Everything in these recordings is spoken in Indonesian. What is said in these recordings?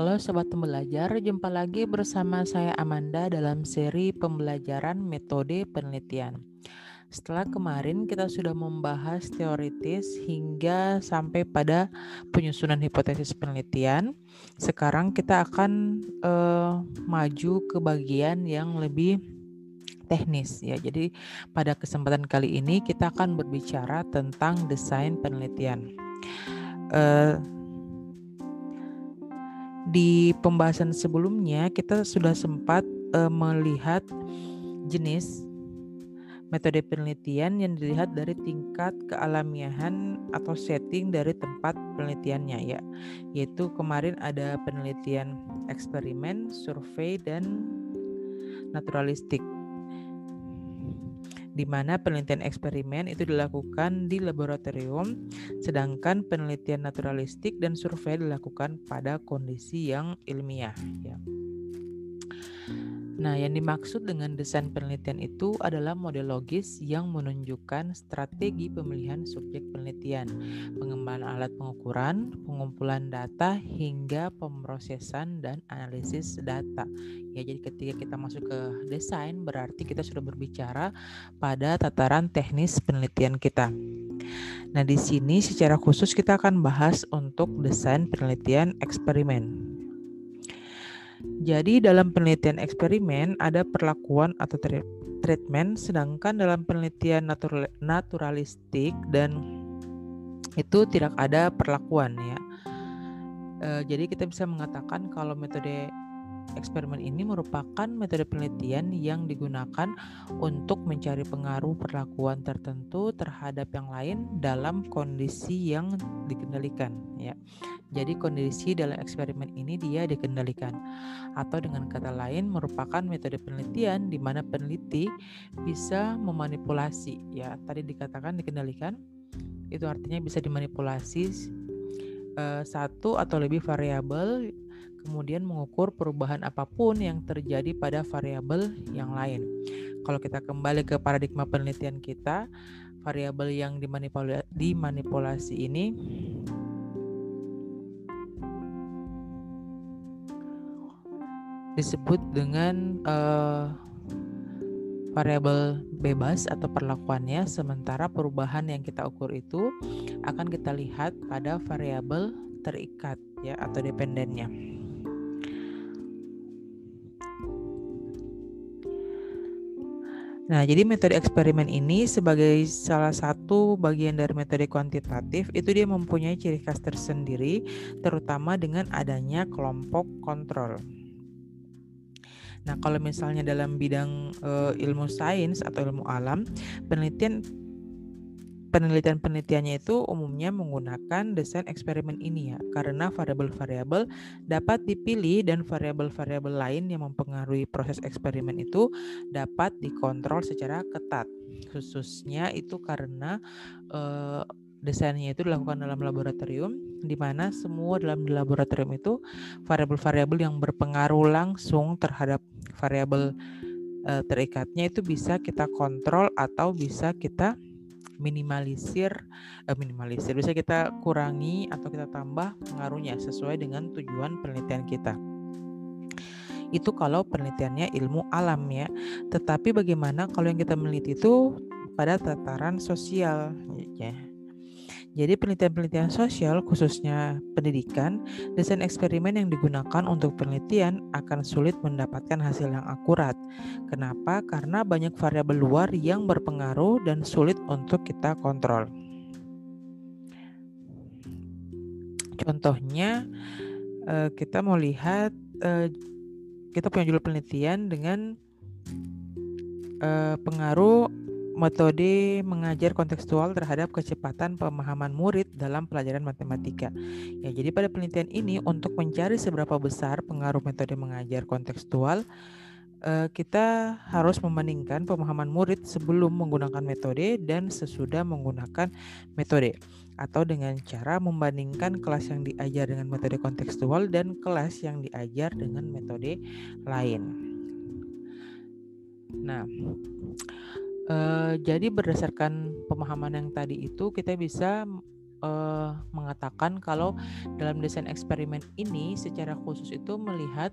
Halo Sobat Pembelajar, jumpa lagi bersama saya Amanda dalam seri pembelajaran metode penelitian. Setelah kemarin kita sudah membahas teoritis hingga sampai pada penyusunan hipotesis penelitian, sekarang kita akan uh, maju ke bagian yang lebih teknis ya. Jadi pada kesempatan kali ini kita akan berbicara tentang desain penelitian. Uh, di pembahasan sebelumnya kita sudah sempat uh, melihat jenis metode penelitian yang dilihat dari tingkat kealamiahan atau setting dari tempat penelitiannya ya. Yaitu kemarin ada penelitian eksperimen, survei dan naturalistik di mana penelitian eksperimen itu dilakukan di laboratorium, sedangkan penelitian naturalistik dan survei dilakukan pada kondisi yang ilmiah. Ya. Nah, yang dimaksud dengan desain penelitian itu adalah model logis yang menunjukkan strategi pemilihan subjek penelitian, pengembangan alat pengukuran, pengumpulan data, hingga pemrosesan dan analisis data. Ya, jadi ketika kita masuk ke desain berarti kita sudah berbicara pada tataran teknis penelitian kita. Nah, di sini secara khusus kita akan bahas untuk desain penelitian eksperimen. Jadi dalam penelitian eksperimen ada perlakuan atau treatment, sedangkan dalam penelitian natural, naturalistik dan itu tidak ada perlakuan ya. E, jadi kita bisa mengatakan kalau metode eksperimen ini merupakan metode penelitian yang digunakan untuk mencari pengaruh perlakuan tertentu terhadap yang lain dalam kondisi yang dikendalikan ya. Jadi kondisi dalam eksperimen ini dia dikendalikan atau dengan kata lain merupakan metode penelitian di mana peneliti bisa memanipulasi ya. Tadi dikatakan dikendalikan itu artinya bisa dimanipulasi uh, satu atau lebih variabel kemudian mengukur perubahan apa pun yang terjadi pada variabel yang lain. Kalau kita kembali ke paradigma penelitian kita, variabel yang dimanipulasi, ini disebut dengan uh, variabel bebas atau perlakuannya sementara perubahan yang kita ukur itu akan kita lihat pada variabel terikat ya atau dependennya. Nah, jadi metode eksperimen ini sebagai salah satu bagian dari metode kuantitatif itu dia mempunyai ciri khas tersendiri terutama dengan adanya kelompok kontrol. Nah, kalau misalnya dalam bidang uh, ilmu sains atau ilmu alam, penelitian penelitian-penelitiannya itu umumnya menggunakan desain eksperimen ini ya, karena variabel-variabel dapat dipilih dan variabel-variabel lain yang mempengaruhi proses eksperimen itu dapat dikontrol secara ketat. Khususnya itu karena uh, desainnya itu dilakukan dalam laboratorium di mana semua dalam laboratorium itu variabel-variabel yang berpengaruh langsung terhadap variabel uh, terikatnya itu bisa kita kontrol atau bisa kita minimalisir eh, minimalisir. Bisa kita kurangi atau kita tambah pengaruhnya sesuai dengan tujuan penelitian kita. Itu kalau penelitiannya ilmu alam ya. Tetapi bagaimana kalau yang kita meneliti itu pada tataran sosial ya jadi penelitian-penelitian sosial khususnya pendidikan, desain eksperimen yang digunakan untuk penelitian akan sulit mendapatkan hasil yang akurat. Kenapa? Karena banyak variabel luar yang berpengaruh dan sulit untuk kita kontrol. Contohnya eh, kita mau lihat eh, kita punya judul penelitian dengan eh, pengaruh metode mengajar kontekstual terhadap kecepatan pemahaman murid dalam pelajaran matematika. Ya, jadi pada penelitian ini untuk mencari seberapa besar pengaruh metode mengajar kontekstual, eh, kita harus membandingkan pemahaman murid sebelum menggunakan metode dan sesudah menggunakan metode atau dengan cara membandingkan kelas yang diajar dengan metode kontekstual dan kelas yang diajar dengan metode lain. Nah, Uh, jadi berdasarkan pemahaman yang tadi itu kita bisa uh, mengatakan kalau dalam desain eksperimen ini secara khusus itu melihat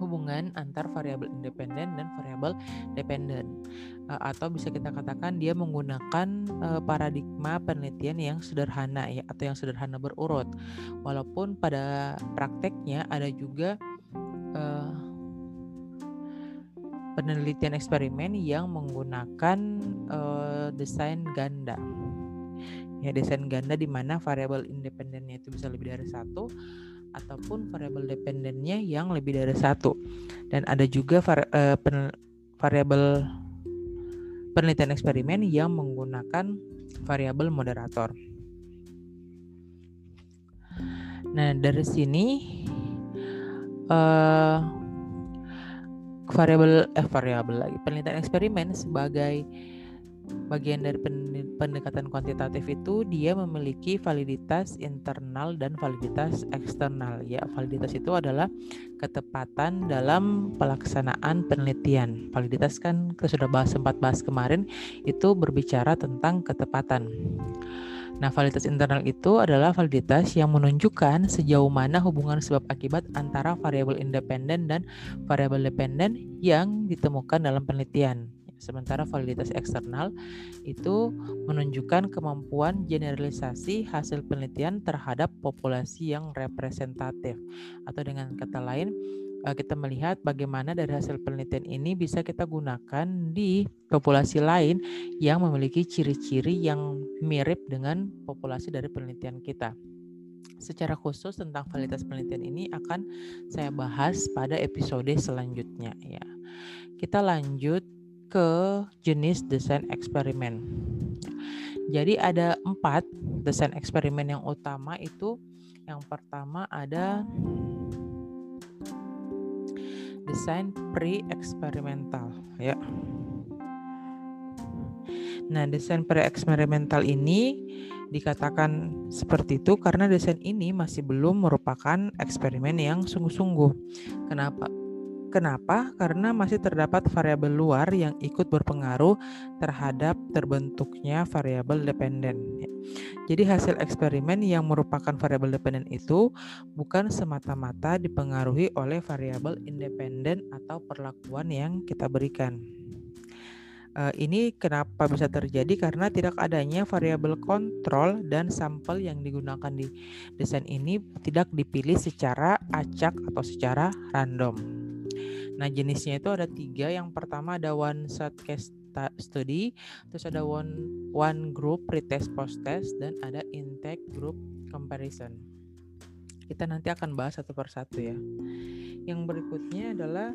hubungan antar variabel independen dan variabel dependen. Uh, atau bisa kita katakan dia menggunakan uh, paradigma penelitian yang sederhana ya atau yang sederhana berurut. Walaupun pada prakteknya ada juga uh, penelitian eksperimen yang menggunakan uh, desain ganda ya desain ganda di mana variabel independennya itu bisa lebih dari satu ataupun variabel dependennya yang lebih dari satu dan ada juga var, uh, pen, variabel penelitian eksperimen yang menggunakan variabel moderator. Nah dari sini uh, variabel eh variabel lagi penelitian eksperimen sebagai bagian dari pendekatan kuantitatif itu dia memiliki validitas internal dan validitas eksternal. Ya validitas itu adalah ketepatan dalam pelaksanaan penelitian. Validitas kan kita sudah bahas sempat bahas kemarin itu berbicara tentang ketepatan Nah, validitas internal itu adalah validitas yang menunjukkan sejauh mana hubungan sebab akibat antara variabel independen dan variabel dependen yang ditemukan dalam penelitian. Sementara validitas eksternal itu menunjukkan kemampuan generalisasi hasil penelitian terhadap populasi yang representatif. Atau dengan kata lain, kita melihat bagaimana dari hasil penelitian ini bisa kita gunakan di populasi lain yang memiliki ciri-ciri yang mirip dengan populasi dari penelitian kita. Secara khusus tentang validitas penelitian ini akan saya bahas pada episode selanjutnya ya. Kita lanjut ke jenis desain eksperimen. Jadi ada empat desain eksperimen yang utama itu yang pertama ada desain pre-eksperimental ya. Nah, desain pre-eksperimental ini dikatakan seperti itu karena desain ini masih belum merupakan eksperimen yang sungguh-sungguh. Kenapa? Kenapa? Karena masih terdapat variabel luar yang ikut berpengaruh terhadap terbentuknya variabel dependen. Jadi hasil eksperimen yang merupakan variabel dependen itu bukan semata-mata dipengaruhi oleh variabel independen atau perlakuan yang kita berikan. Uh, ini kenapa bisa terjadi karena tidak adanya variabel kontrol dan sampel yang digunakan di desain ini tidak dipilih secara acak atau secara random. Nah jenisnya itu ada tiga. Yang pertama ada one shot case study, terus ada one one group pretest post test dan ada intake group comparison. Kita nanti akan bahas satu persatu ya. Yang berikutnya adalah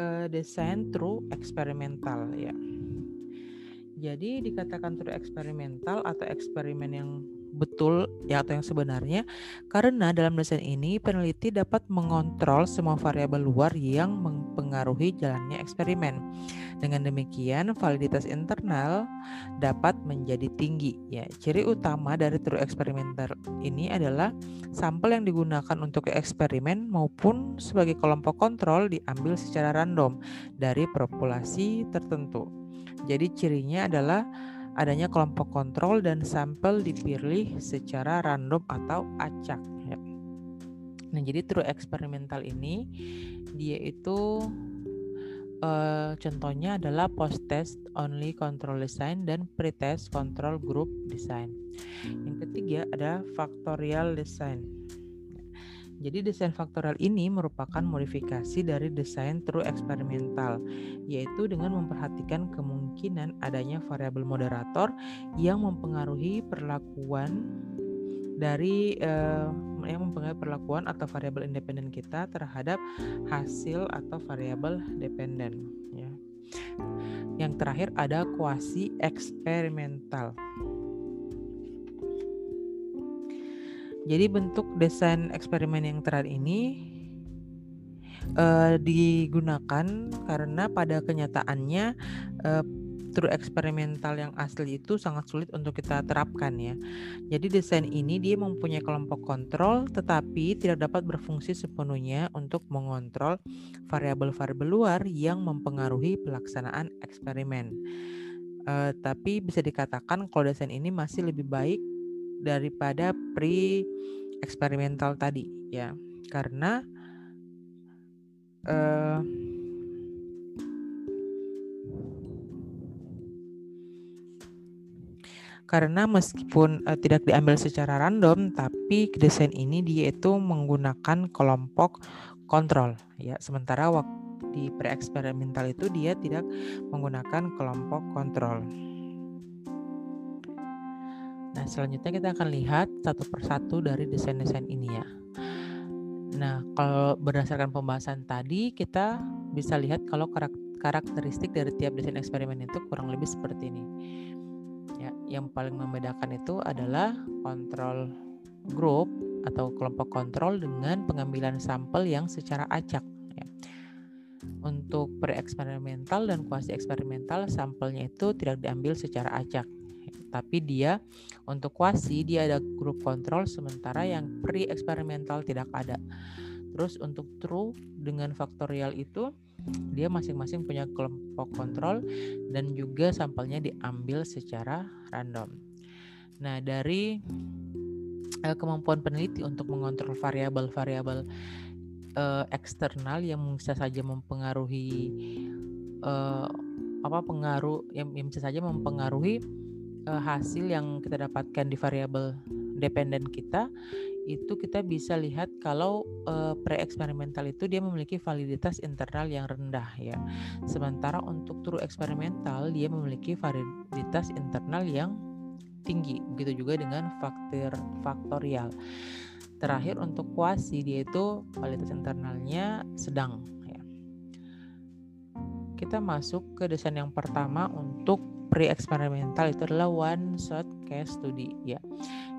uh, desain true eksperimental ya. Jadi dikatakan true eksperimental atau eksperimen yang betul ya atau yang sebenarnya karena dalam desain ini peneliti dapat mengontrol semua variabel luar yang mempengaruhi jalannya eksperimen. Dengan demikian validitas internal dapat menjadi tinggi ya. Ciri utama dari true eksperimental ini adalah sampel yang digunakan untuk eksperimen maupun sebagai kelompok kontrol diambil secara random dari populasi tertentu. Jadi cirinya adalah adanya kelompok kontrol dan sampel dipilih secara random atau acak. Nah, jadi true eksperimental ini dia itu uh, contohnya adalah post test only control design dan pre-test control group design. Yang ketiga ada factorial design. Jadi desain faktorial ini merupakan modifikasi dari desain true eksperimental, yaitu dengan memperhatikan kemungkinan adanya variabel moderator yang mempengaruhi perlakuan dari uh, yang mempengaruhi perlakuan atau variabel independen kita terhadap hasil atau variabel dependen. Ya. Yang terakhir ada kuasi eksperimental. Jadi bentuk desain eksperimen yang terakhir ini uh, digunakan karena pada kenyataannya uh, true eksperimental yang asli itu sangat sulit untuk kita terapkan ya. Jadi desain ini dia mempunyai kelompok kontrol tetapi tidak dapat berfungsi sepenuhnya untuk mengontrol variabel-variabel luar yang mempengaruhi pelaksanaan eksperimen. Uh, tapi bisa dikatakan kalau desain ini masih lebih baik daripada pre eksperimental tadi ya karena uh, karena meskipun uh, tidak diambil secara random tapi desain ini dia itu menggunakan kelompok kontrol ya sementara waktu di pre-eksperimental itu dia tidak menggunakan kelompok kontrol. Nah, selanjutnya kita akan lihat satu persatu dari desain-desain ini ya. Nah, kalau berdasarkan pembahasan tadi, kita bisa lihat kalau karakteristik dari tiap desain eksperimen itu kurang lebih seperti ini yang paling membedakan itu adalah kontrol grup atau kelompok kontrol dengan pengambilan sampel yang secara acak. Ya. Untuk pre-eksperimental dan kuasi eksperimental sampelnya itu tidak diambil secara acak. Tapi dia untuk kuasi dia ada grup kontrol sementara yang pre-eksperimental tidak ada. Terus untuk true dengan faktorial itu dia masing-masing punya kelompok kontrol dan juga sampelnya diambil secara random. Nah, dari uh, kemampuan peneliti untuk mengontrol variabel-variabel uh, eksternal yang bisa saja mempengaruhi uh, apa pengaruh yang, yang bisa saja mempengaruhi uh, hasil yang kita dapatkan di variabel dependen kita itu kita bisa lihat kalau uh, pre-eksperimental itu dia memiliki validitas internal yang rendah ya. Sementara untuk true eksperimental dia memiliki validitas internal yang tinggi. Begitu juga dengan faktor faktorial. Terakhir untuk kuasi dia itu validitas internalnya sedang ya. Kita masuk ke desain yang pertama untuk pre-eksperimental itu adalah one shot case study ya.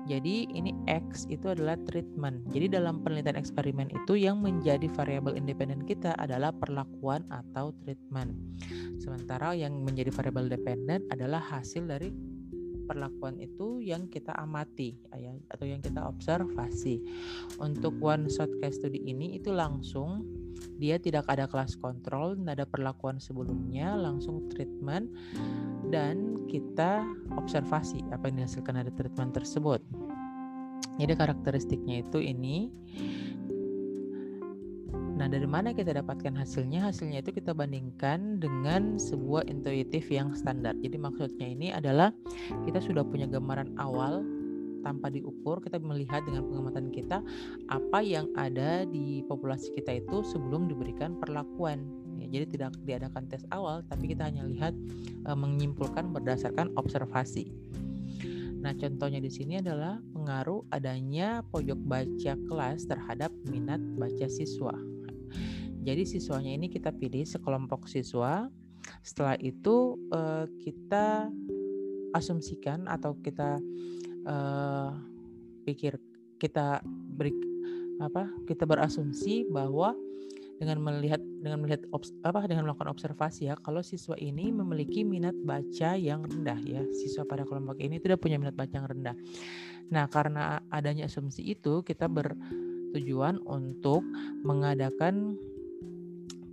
Jadi ini X itu adalah treatment. Jadi dalam penelitian eksperimen itu yang menjadi variabel independen kita adalah perlakuan atau treatment. Sementara yang menjadi variabel dependen adalah hasil dari perlakuan itu yang kita amati ya, atau yang kita observasi. Untuk one shot case study ini itu langsung dia tidak ada kelas kontrol, tidak ada perlakuan sebelumnya, langsung treatment dan kita observasi apa yang dihasilkan dari treatment tersebut. Jadi karakteristiknya itu ini. Nah, dari mana kita dapatkan hasilnya? Hasilnya itu kita bandingkan dengan sebuah intuitif yang standar. Jadi maksudnya ini adalah kita sudah punya gambaran awal tanpa diukur kita melihat dengan pengamatan kita apa yang ada di populasi kita itu sebelum diberikan perlakuan. Ya, jadi tidak diadakan tes awal tapi kita hanya lihat e, menyimpulkan berdasarkan observasi. Nah contohnya di sini adalah pengaruh adanya pojok baca kelas terhadap minat baca siswa. Jadi siswanya ini kita pilih sekelompok siswa. Setelah itu e, kita asumsikan atau kita uh, pikir kita beri apa kita berasumsi bahwa dengan melihat dengan melihat obs, apa dengan melakukan observasi ya kalau siswa ini memiliki minat baca yang rendah ya siswa pada kelompok ini tidak punya minat baca yang rendah nah karena adanya asumsi itu kita bertujuan untuk mengadakan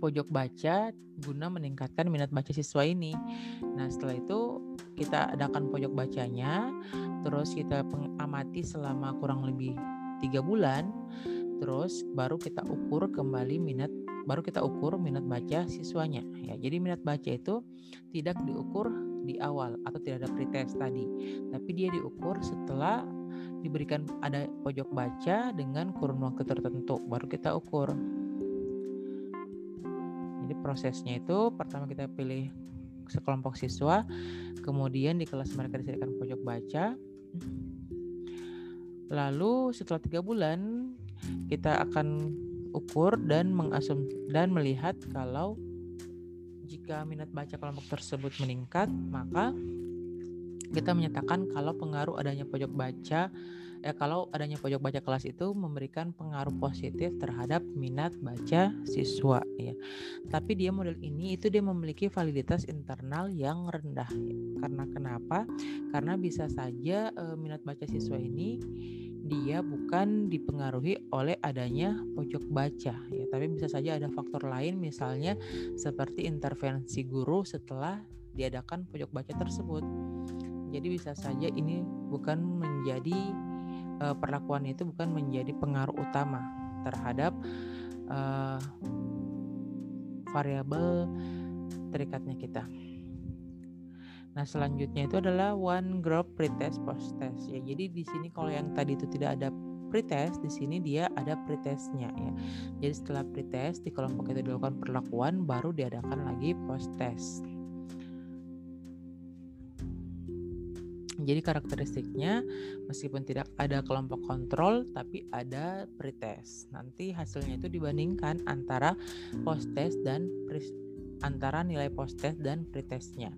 pojok baca guna meningkatkan minat baca siswa ini. Nah, setelah itu kita adakan pojok bacanya, terus kita pengamati selama kurang lebih tiga bulan, terus baru kita ukur kembali minat, baru kita ukur minat baca siswanya. Ya, jadi minat baca itu tidak diukur di awal atau tidak ada pretest tadi, tapi dia diukur setelah diberikan ada pojok baca dengan kurun waktu tertentu, baru kita ukur. Jadi prosesnya itu pertama kita pilih sekelompok siswa, kemudian di kelas mereka disediakan pojok baca. Lalu setelah tiga bulan kita akan ukur dan mengasum dan melihat kalau jika minat baca kelompok tersebut meningkat, maka kita menyatakan kalau pengaruh adanya pojok baca ya kalau adanya pojok baca kelas itu memberikan pengaruh positif terhadap minat baca siswa ya. Tapi dia model ini itu dia memiliki validitas internal yang rendah. Ya. Karena kenapa? Karena bisa saja e, minat baca siswa ini dia bukan dipengaruhi oleh adanya pojok baca ya, tapi bisa saja ada faktor lain misalnya seperti intervensi guru setelah diadakan pojok baca tersebut. Jadi bisa saja ini bukan menjadi uh, perlakuan itu bukan menjadi pengaruh utama terhadap uh, variabel terikatnya kita. Nah, selanjutnya itu adalah one group pretest post test ya. Jadi di sini kalau yang tadi itu tidak ada pretest, di sini dia ada pretestnya ya. Jadi setelah pretest di kelompok itu dilakukan perlakuan baru diadakan lagi post test. Jadi karakteristiknya meskipun tidak ada kelompok kontrol tapi ada pretest. Nanti hasilnya itu dibandingkan antara post test dan antara nilai post test dan pretestnya.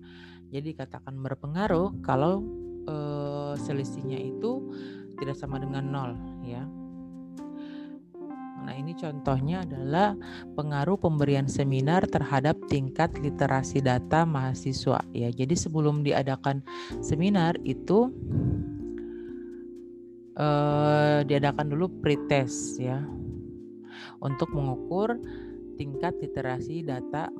Jadi katakan berpengaruh kalau eh, selisihnya itu tidak sama dengan nol ya. Nah, ini contohnya adalah pengaruh pemberian seminar terhadap tingkat literasi data mahasiswa ya. Jadi sebelum diadakan seminar itu eh, diadakan dulu pretest ya untuk mengukur tingkat literasi data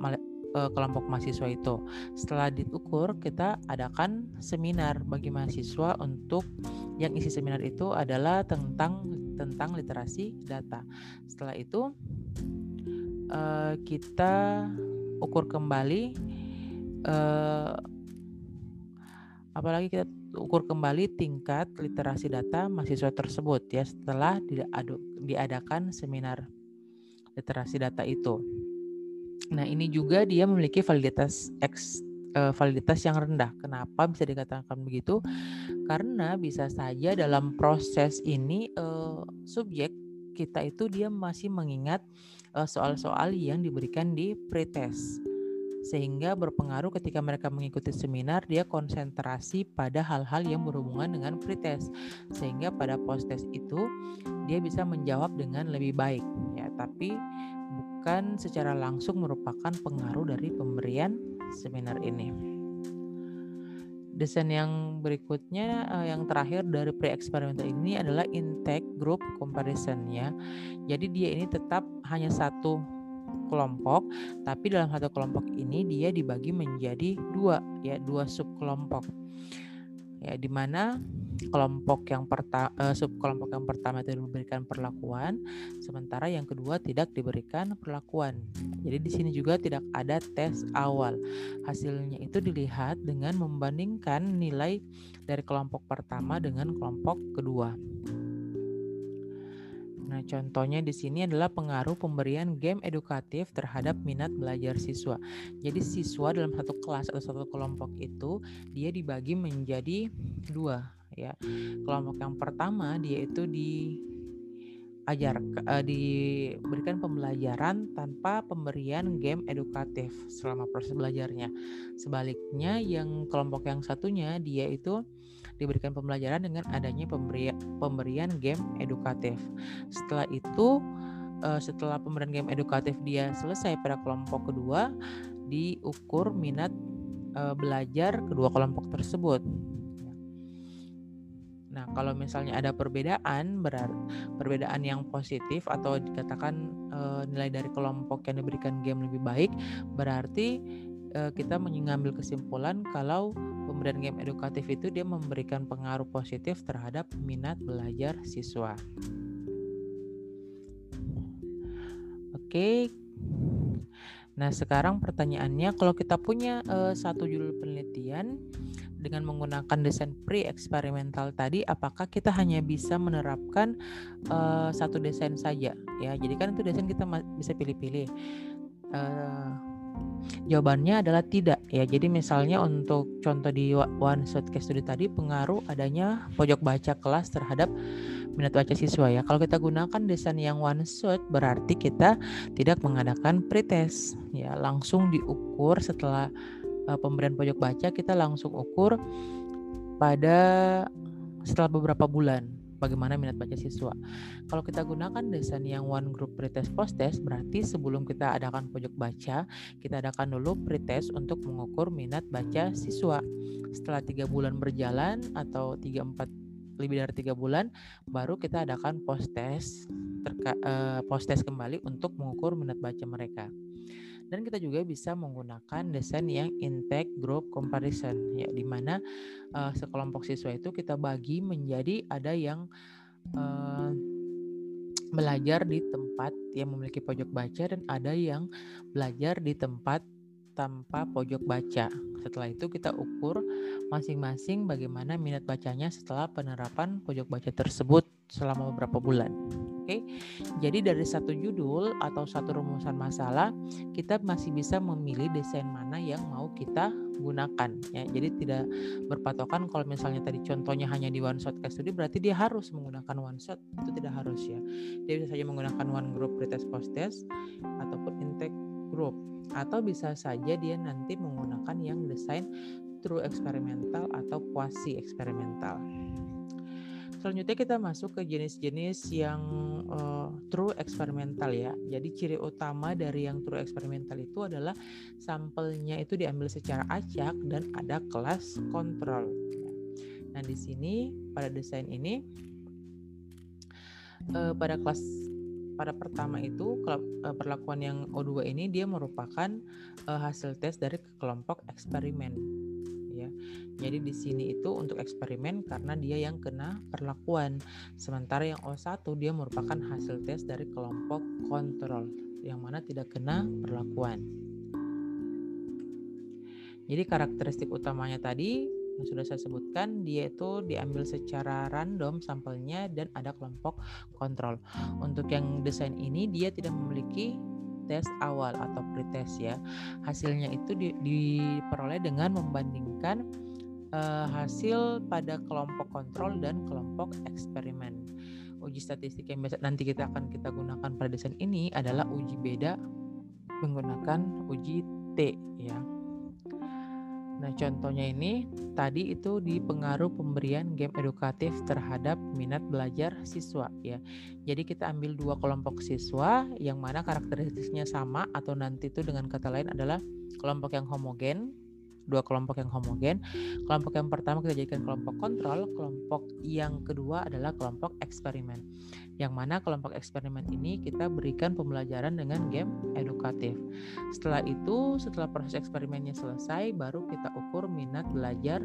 uh, kelompok mahasiswa itu. Setelah diukur, kita adakan seminar bagi mahasiswa untuk yang isi seminar itu adalah tentang tentang literasi data. Setelah itu uh, kita ukur kembali uh, apalagi kita ukur kembali tingkat literasi data mahasiswa tersebut ya setelah diadakan seminar literasi data itu. Nah, ini juga dia memiliki validitas X uh, validitas yang rendah. Kenapa bisa dikatakan begitu? Karena bisa saja dalam proses ini uh, subjek kita itu dia masih mengingat soal-soal uh, yang diberikan di pretest. Sehingga berpengaruh ketika mereka mengikuti seminar dia konsentrasi pada hal-hal yang berhubungan dengan pretest. Sehingga pada post test itu dia bisa menjawab dengan lebih baik ya. Tapi bukan secara langsung merupakan pengaruh dari pemberian seminar ini. Desain yang berikutnya uh, yang terakhir dari pre-eksperimental ini adalah intake group comparison ya. Jadi dia ini tetap hanya satu kelompok, tapi dalam satu kelompok ini dia dibagi menjadi dua ya, dua subkelompok. Ya, di mana kelompok yang pertama uh, subkelompok yang pertama itu diberikan perlakuan sementara yang kedua tidak diberikan perlakuan. Jadi di sini juga tidak ada tes awal. Hasilnya itu dilihat dengan membandingkan nilai dari kelompok pertama dengan kelompok kedua Nah, contohnya di sini adalah pengaruh pemberian game edukatif terhadap minat belajar siswa. Jadi siswa dalam satu kelas atau satu kelompok itu dia dibagi menjadi dua ya. Kelompok yang pertama dia itu di ajar uh, diberikan pembelajaran tanpa pemberian game edukatif selama proses belajarnya. Sebaliknya yang kelompok yang satunya dia itu diberikan pembelajaran dengan adanya pemberi, pemberian game edukatif. Setelah itu uh, setelah pemberian game edukatif dia selesai pada kelompok kedua diukur minat uh, belajar kedua kelompok tersebut. Nah, kalau misalnya ada perbedaan, berarti perbedaan yang positif atau dikatakan e, nilai dari kelompok yang diberikan game lebih baik, berarti kita mengambil kesimpulan kalau pemberian game edukatif itu dia memberikan pengaruh positif terhadap minat belajar siswa. Oke. Nah, sekarang pertanyaannya kalau kita punya e, satu judul penelitian dengan menggunakan desain pre-eksperimental tadi apakah kita hanya bisa menerapkan uh, satu desain saja ya jadi kan itu desain kita bisa pilih-pilih uh, jawabannya adalah tidak ya. Jadi misalnya untuk contoh di one shot case study tadi pengaruh adanya pojok baca kelas terhadap minat baca siswa ya. Kalau kita gunakan desain yang one shot berarti kita tidak mengadakan pretest ya, langsung diukur setelah uh, pemberian pojok baca kita langsung ukur pada setelah beberapa bulan bagaimana minat baca siswa. Kalau kita gunakan desain yang one group pretest post test berarti sebelum kita adakan pojok baca kita adakan dulu pretest untuk mengukur minat baca siswa. Setelah tiga bulan berjalan atau tiga empat lebih dari tiga bulan baru kita adakan post test uh, post test kembali untuk mengukur minat baca mereka. Dan kita juga bisa menggunakan desain yang intake group comparison ya di mana uh, sekelompok siswa itu kita bagi menjadi ada yang uh, belajar di tempat yang memiliki pojok baca dan ada yang belajar di tempat tanpa pojok baca. Setelah itu kita ukur masing-masing bagaimana minat bacanya setelah penerapan pojok baca tersebut selama beberapa bulan. Oke. Jadi dari satu judul atau satu rumusan masalah, kita masih bisa memilih desain mana yang mau kita gunakan ya. Jadi tidak berpatokan kalau misalnya tadi contohnya hanya di one shot case study berarti dia harus menggunakan one shot. Itu tidak harus ya. Dia bisa saja menggunakan one group pretest post test ataupun intake group atau bisa saja dia nanti menggunakan yang desain true eksperimental atau quasi eksperimental. Selanjutnya kita masuk ke jenis-jenis yang uh, true eksperimental ya. Jadi ciri utama dari yang true eksperimental itu adalah sampelnya itu diambil secara acak dan ada kelas kontrol. Nah di sini pada desain ini uh, pada kelas pada pertama itu uh, perlakuan yang O2 ini dia merupakan hasil tes dari kelompok eksperimen ya. Jadi di sini itu untuk eksperimen karena dia yang kena perlakuan. Sementara yang O1 dia merupakan hasil tes dari kelompok kontrol yang mana tidak kena perlakuan. Jadi karakteristik utamanya tadi yang sudah saya sebutkan dia itu diambil secara random sampelnya dan ada kelompok kontrol. Untuk yang desain ini dia tidak memiliki tes awal atau pretest ya. Hasilnya itu di, diperoleh dengan membandingkan uh, hasil pada kelompok kontrol dan kelompok eksperimen. Uji statistik yang biasa nanti kita akan kita gunakan pada desain ini adalah uji beda menggunakan uji T ya. Nah, contohnya ini tadi itu di pengaruh pemberian game edukatif terhadap minat belajar siswa ya. Jadi kita ambil dua kelompok siswa yang mana karakteristiknya sama atau nanti itu dengan kata lain adalah kelompok yang homogen dua kelompok yang homogen. Kelompok yang pertama kita jadikan kelompok kontrol, kelompok yang kedua adalah kelompok eksperimen. Yang mana kelompok eksperimen ini kita berikan pembelajaran dengan game edukatif. Setelah itu, setelah proses eksperimennya selesai, baru kita ukur minat belajar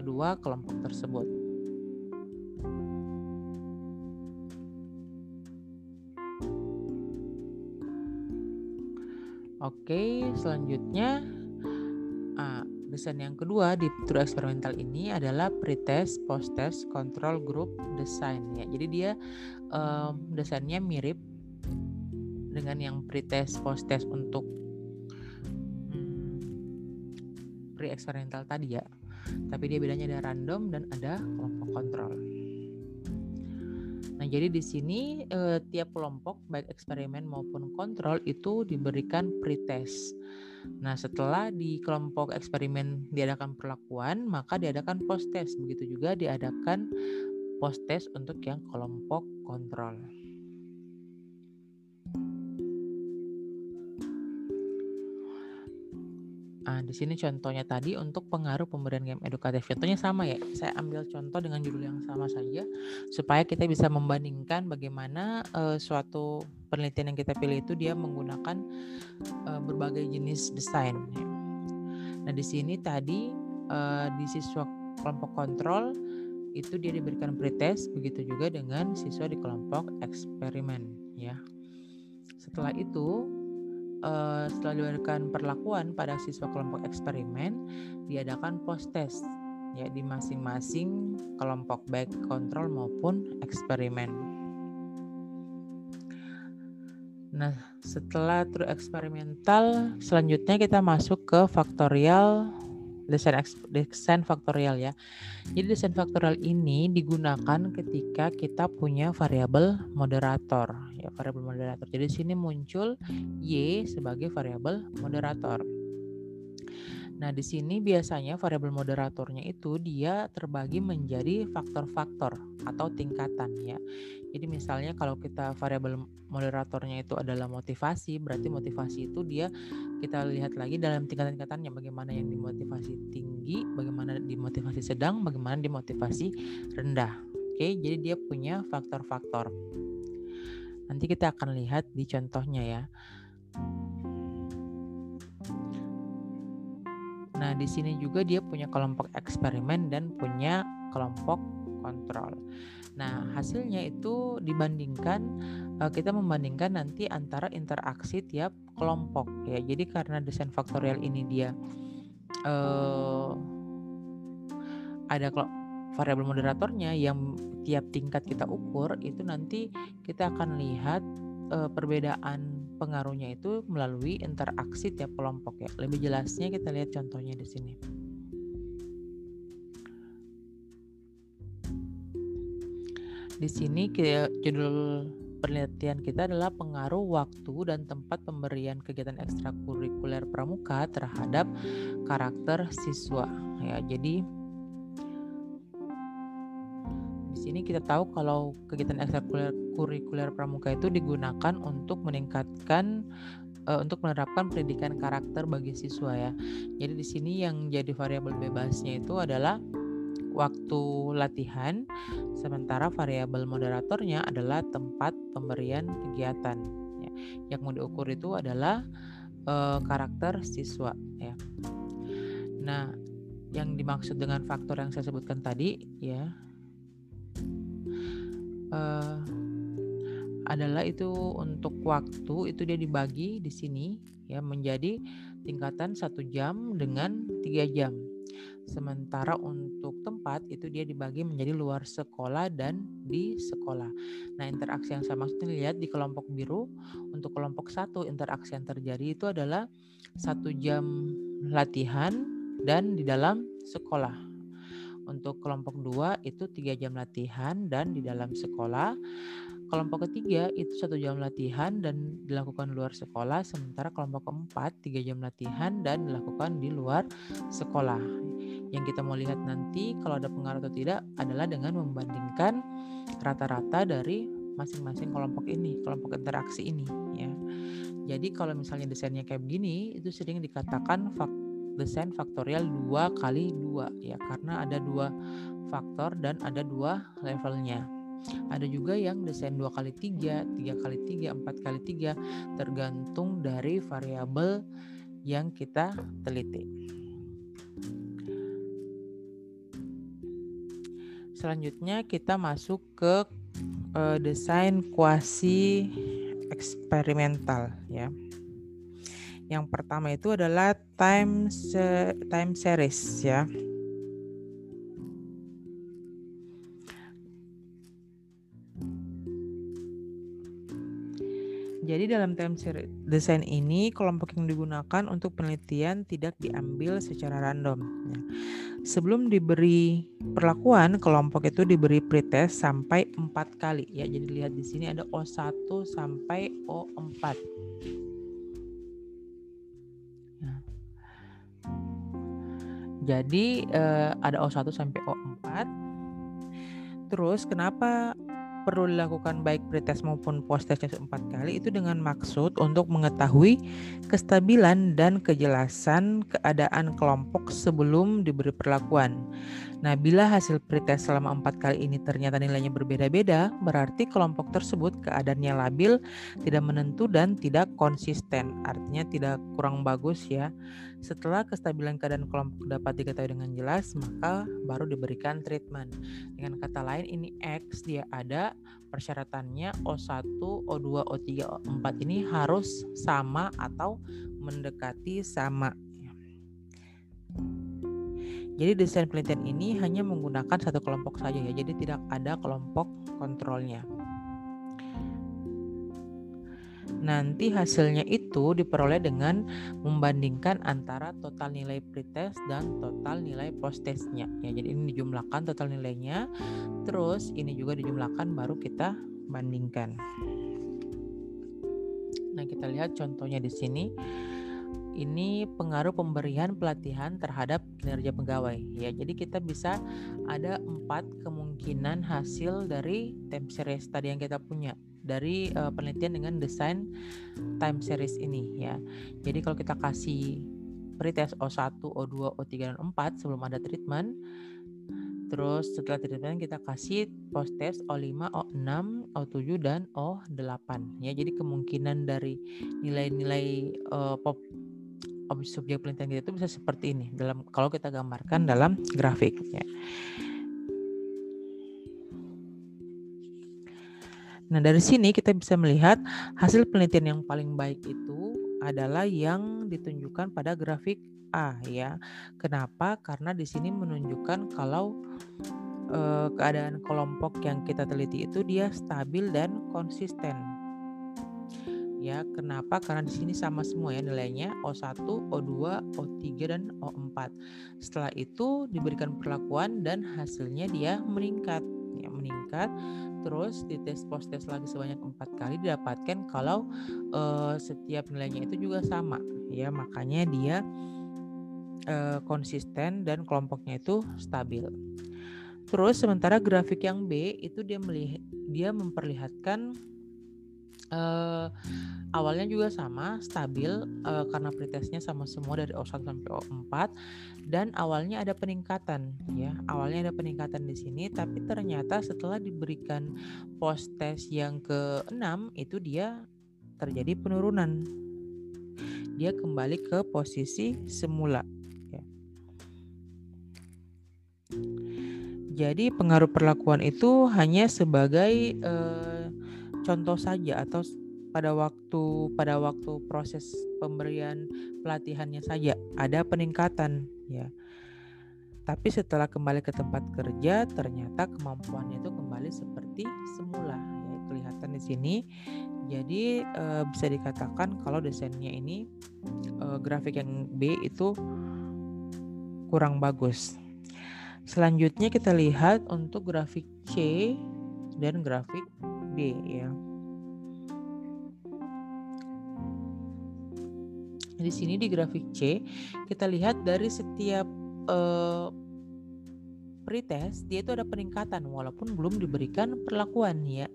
kedua kelompok tersebut. Oke, selanjutnya desain yang kedua di true eksperimental ini adalah pretest, post-test, control group design ya. Jadi dia um, desainnya mirip dengan yang pretest, post-test untuk hmm, pre-eksperimental tadi ya. Tapi dia bedanya ada random dan ada kelompok kontrol. Nah, jadi di sini eh, tiap kelompok baik eksperimen maupun kontrol itu diberikan pretest. Nah, setelah di kelompok eksperimen diadakan perlakuan, maka diadakan post test. Begitu juga diadakan post test untuk yang kelompok kontrol. Nah, di sini contohnya tadi untuk pengaruh pemberian game edukatif. Contohnya sama ya. Saya ambil contoh dengan judul yang sama saja supaya kita bisa membandingkan bagaimana uh, suatu penelitian yang kita pilih itu dia menggunakan uh, berbagai jenis desain. Nah, di sini tadi uh, di siswa kelompok kontrol itu dia diberikan pretest begitu juga dengan siswa di kelompok eksperimen ya. Setelah itu uh, setelah diberikan perlakuan pada siswa kelompok eksperimen diadakan post test ya di masing-masing kelompok baik kontrol maupun eksperimen. Nah, setelah true eksperimental, selanjutnya kita masuk ke faktorial desain desain faktorial ya. Jadi desain faktorial ini digunakan ketika kita punya variabel moderator ya, variabel moderator. Jadi di sini muncul y sebagai variabel moderator. Nah, di sini biasanya variabel moderatornya itu dia terbagi menjadi faktor-faktor atau tingkatan ya. Jadi misalnya kalau kita variabel moderatornya itu adalah motivasi, berarti motivasi itu dia kita lihat lagi dalam tingkatan-tingkatannya bagaimana yang dimotivasi tinggi, bagaimana dimotivasi sedang, bagaimana dimotivasi rendah. Oke, jadi dia punya faktor-faktor. Nanti kita akan lihat di contohnya ya. Nah, di sini juga dia punya kelompok eksperimen dan punya kelompok kontrol. Nah, hasilnya itu dibandingkan uh, kita membandingkan nanti antara interaksi tiap kelompok ya. Jadi karena desain faktorial ini dia uh, ada variabel moderatornya yang tiap tingkat kita ukur itu nanti kita akan lihat uh, perbedaan pengaruhnya itu melalui interaksi tiap kelompok ya. Lebih jelasnya kita lihat contohnya di sini. Di sini judul penelitian kita adalah pengaruh waktu dan tempat pemberian kegiatan ekstrakurikuler pramuka terhadap karakter siswa. Ya, jadi di sini kita tahu kalau kegiatan ekstrakurikuler pramuka itu digunakan untuk meningkatkan uh, untuk menerapkan pendidikan karakter bagi siswa ya. Jadi di sini yang jadi variabel bebasnya itu adalah waktu latihan, sementara variabel moderatornya adalah tempat pemberian kegiatan. Ya. Yang mau diukur itu adalah uh, karakter siswa. Ya. Nah, yang dimaksud dengan faktor yang saya sebutkan tadi, ya, uh, adalah itu untuk waktu itu dia dibagi di sini ya menjadi tingkatan satu jam dengan tiga jam Sementara untuk tempat itu dia dibagi menjadi luar sekolah dan di sekolah. Nah, interaksi yang saya maksud lihat di kelompok biru untuk kelompok satu interaksi yang terjadi itu adalah satu jam latihan dan di dalam sekolah. Untuk kelompok dua itu tiga jam latihan dan di dalam sekolah. Kelompok ketiga itu satu jam latihan dan dilakukan di luar sekolah, sementara kelompok keempat tiga jam latihan dan dilakukan di luar sekolah. Yang kita mau lihat nanti kalau ada pengaruh atau tidak adalah dengan membandingkan rata-rata dari masing-masing kelompok ini, kelompok interaksi ini ya. Jadi kalau misalnya desainnya kayak begini, itu sering dikatakan fak desain faktorial dua kali dua ya karena ada dua faktor dan ada dua levelnya. Ada juga yang desain dua kali tiga, tiga kali tiga, empat kali tiga, tergantung dari variabel yang kita teliti. Selanjutnya kita masuk ke uh, desain kuasi eksperimental ya. Yang pertama itu adalah time time series ya. Jadi dalam time desain ini kelompok yang digunakan untuk penelitian tidak diambil secara random. Ya. Sebelum diberi perlakuan, kelompok itu diberi pretest sampai empat kali ya. Jadi lihat di sini ada O1 sampai O4. Nah. Jadi eh, ada O1 sampai O4. Terus kenapa perlu dilakukan baik pretest maupun post test empat kali itu dengan maksud untuk mengetahui kestabilan dan kejelasan keadaan kelompok sebelum diberi perlakuan. Nah, bila hasil pretest selama empat kali ini ternyata nilainya berbeda-beda, berarti kelompok tersebut keadaannya labil, tidak menentu dan tidak konsisten. Artinya tidak kurang bagus ya. Setelah kestabilan keadaan kelompok dapat diketahui dengan jelas, maka baru diberikan treatment. Dengan kata lain, ini X dia ada persyaratannya O1, O2, O3, O4 ini harus sama atau mendekati sama. Jadi desain penelitian ini hanya menggunakan satu kelompok saja ya, jadi tidak ada kelompok kontrolnya. Nanti hasilnya itu diperoleh dengan membandingkan antara total nilai pretest dan total nilai post testnya. Ya, jadi ini dijumlahkan total nilainya, terus ini juga dijumlahkan baru kita bandingkan. Nah, kita lihat contohnya di sini ini pengaruh pemberian pelatihan terhadap kinerja pegawai ya jadi kita bisa ada empat kemungkinan hasil dari time series tadi yang kita punya dari uh, penelitian dengan desain time series ini ya jadi kalau kita kasih pretest O1, O2, O3 dan 4 sebelum ada treatment Terus setelah treatment kita kasih post test O5, O6, O7 dan O8 ya. Jadi kemungkinan dari nilai-nilai uh, pop objek subjek penelitian kita itu bisa seperti ini dalam kalau kita gambarkan dalam grafik ya. Nah, dari sini kita bisa melihat hasil penelitian yang paling baik itu adalah yang ditunjukkan pada grafik A ya. Kenapa? Karena di sini menunjukkan kalau eh, keadaan kelompok yang kita teliti itu dia stabil dan konsisten. Ya, kenapa? Karena di sini sama semua ya nilainya O1, O2, O3 dan O4. Setelah itu diberikan perlakuan dan hasilnya dia meningkat. Meningkat terus di tes post tes lagi sebanyak empat kali didapatkan kalau uh, setiap nilainya itu juga sama ya. Makanya dia uh, konsisten dan kelompoknya itu stabil. Terus sementara grafik yang B itu dia melihat dia memperlihatkan uh, awalnya juga sama stabil uh, karena pretestnya sama semua dari O1 sampai O4 dan awalnya ada peningkatan ya. Awalnya ada peningkatan di sini tapi ternyata setelah diberikan post test yang ke-6 itu dia terjadi penurunan. Dia kembali ke posisi semula ya. jadi pengaruh perlakuan itu hanya sebagai uh, contoh saja atau pada waktu pada waktu proses pemberian pelatihannya saja ada peningkatan ya. Tapi setelah kembali ke tempat kerja ternyata kemampuannya itu kembali seperti semula ya kelihatan di sini. Jadi e, bisa dikatakan kalau desainnya ini e, grafik yang B itu kurang bagus. Selanjutnya kita lihat untuk grafik C dan grafik B ya. Di sini di grafik C kita lihat dari setiap uh, pretest dia itu ada peningkatan walaupun belum diberikan perlakuan ya.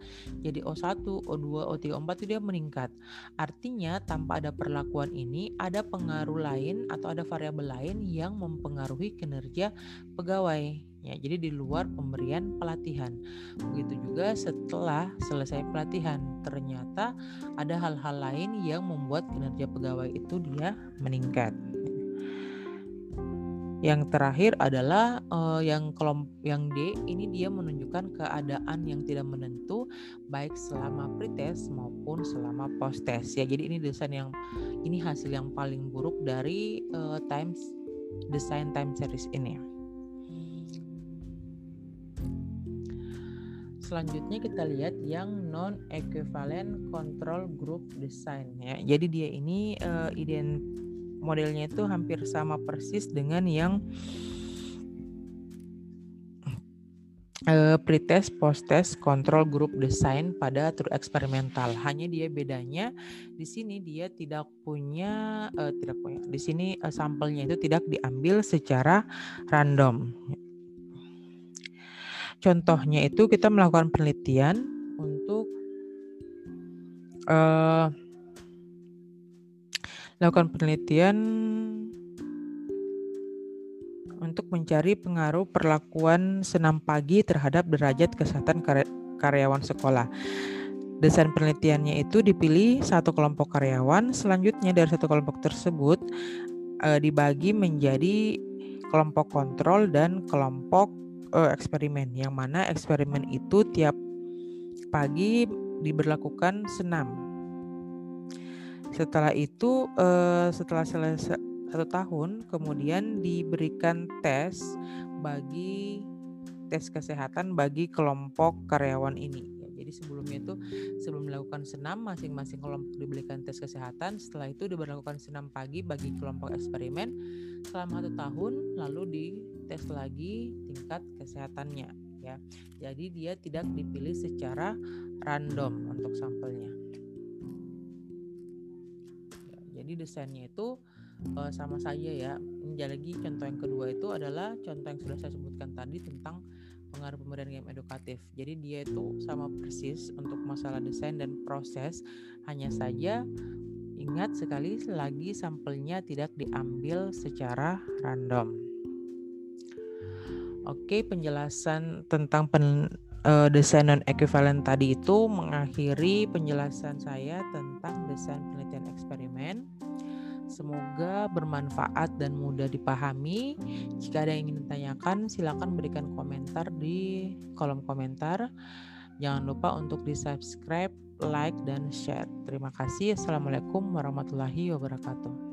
Jadi O1, O2, O3, O4 itu dia meningkat. Artinya tanpa ada perlakuan ini ada pengaruh lain atau ada variabel lain yang mempengaruhi kinerja pegawai. Ya, jadi di luar pemberian pelatihan. Begitu juga setelah selesai pelatihan, ternyata ada hal-hal lain yang membuat kinerja pegawai itu dia meningkat. Yang terakhir adalah uh, yang kelompok yang D ini dia menunjukkan keadaan yang tidak menentu baik selama pretest maupun selama post test ya. Jadi ini desain yang ini hasil yang paling buruk dari uh, times desain time series ini. selanjutnya kita lihat yang non equivalent control group design ya. Jadi dia ini uh, ident modelnya itu hampir sama persis dengan yang uh, pretest, post-test, control group design pada true eksperimental. Hanya dia bedanya di sini dia tidak punya uh, tidak punya. Di sini uh, sampelnya itu tidak diambil secara random. Contohnya itu kita melakukan penelitian untuk uh, lakukan penelitian untuk mencari pengaruh perlakuan senam pagi terhadap derajat kesehatan karyawan sekolah. Desain penelitiannya itu dipilih satu kelompok karyawan, selanjutnya dari satu kelompok tersebut e, dibagi menjadi kelompok kontrol dan kelompok uh, eksperimen yang mana eksperimen itu tiap pagi diberlakukan senam. Setelah itu uh, setelah selesai satu tahun kemudian diberikan tes bagi tes kesehatan bagi kelompok karyawan ini jadi sebelumnya itu sebelum melakukan senam masing-masing kelompok diberikan tes kesehatan. Setelah itu diberlakukan senam pagi bagi kelompok eksperimen selama satu tahun lalu dites lagi tingkat kesehatannya ya. Jadi dia tidak dipilih secara random untuk sampelnya. Jadi desainnya itu uh, sama saja ya. Ini lagi contoh yang kedua itu adalah contoh yang sudah saya sebutkan tadi tentang pengaruh pemberian game edukatif. Jadi dia itu sama persis untuk masalah desain dan proses, hanya saja ingat sekali lagi sampelnya tidak diambil secara random. Oke, penjelasan tentang pen, uh, desain non equivalent tadi itu mengakhiri penjelasan saya tentang desain penelitian eksperimen. Semoga bermanfaat dan mudah dipahami. Jika ada yang ingin ditanyakan, silakan berikan komentar di kolom komentar. Jangan lupa untuk di-subscribe, like, dan share. Terima kasih. Assalamualaikum warahmatullahi wabarakatuh.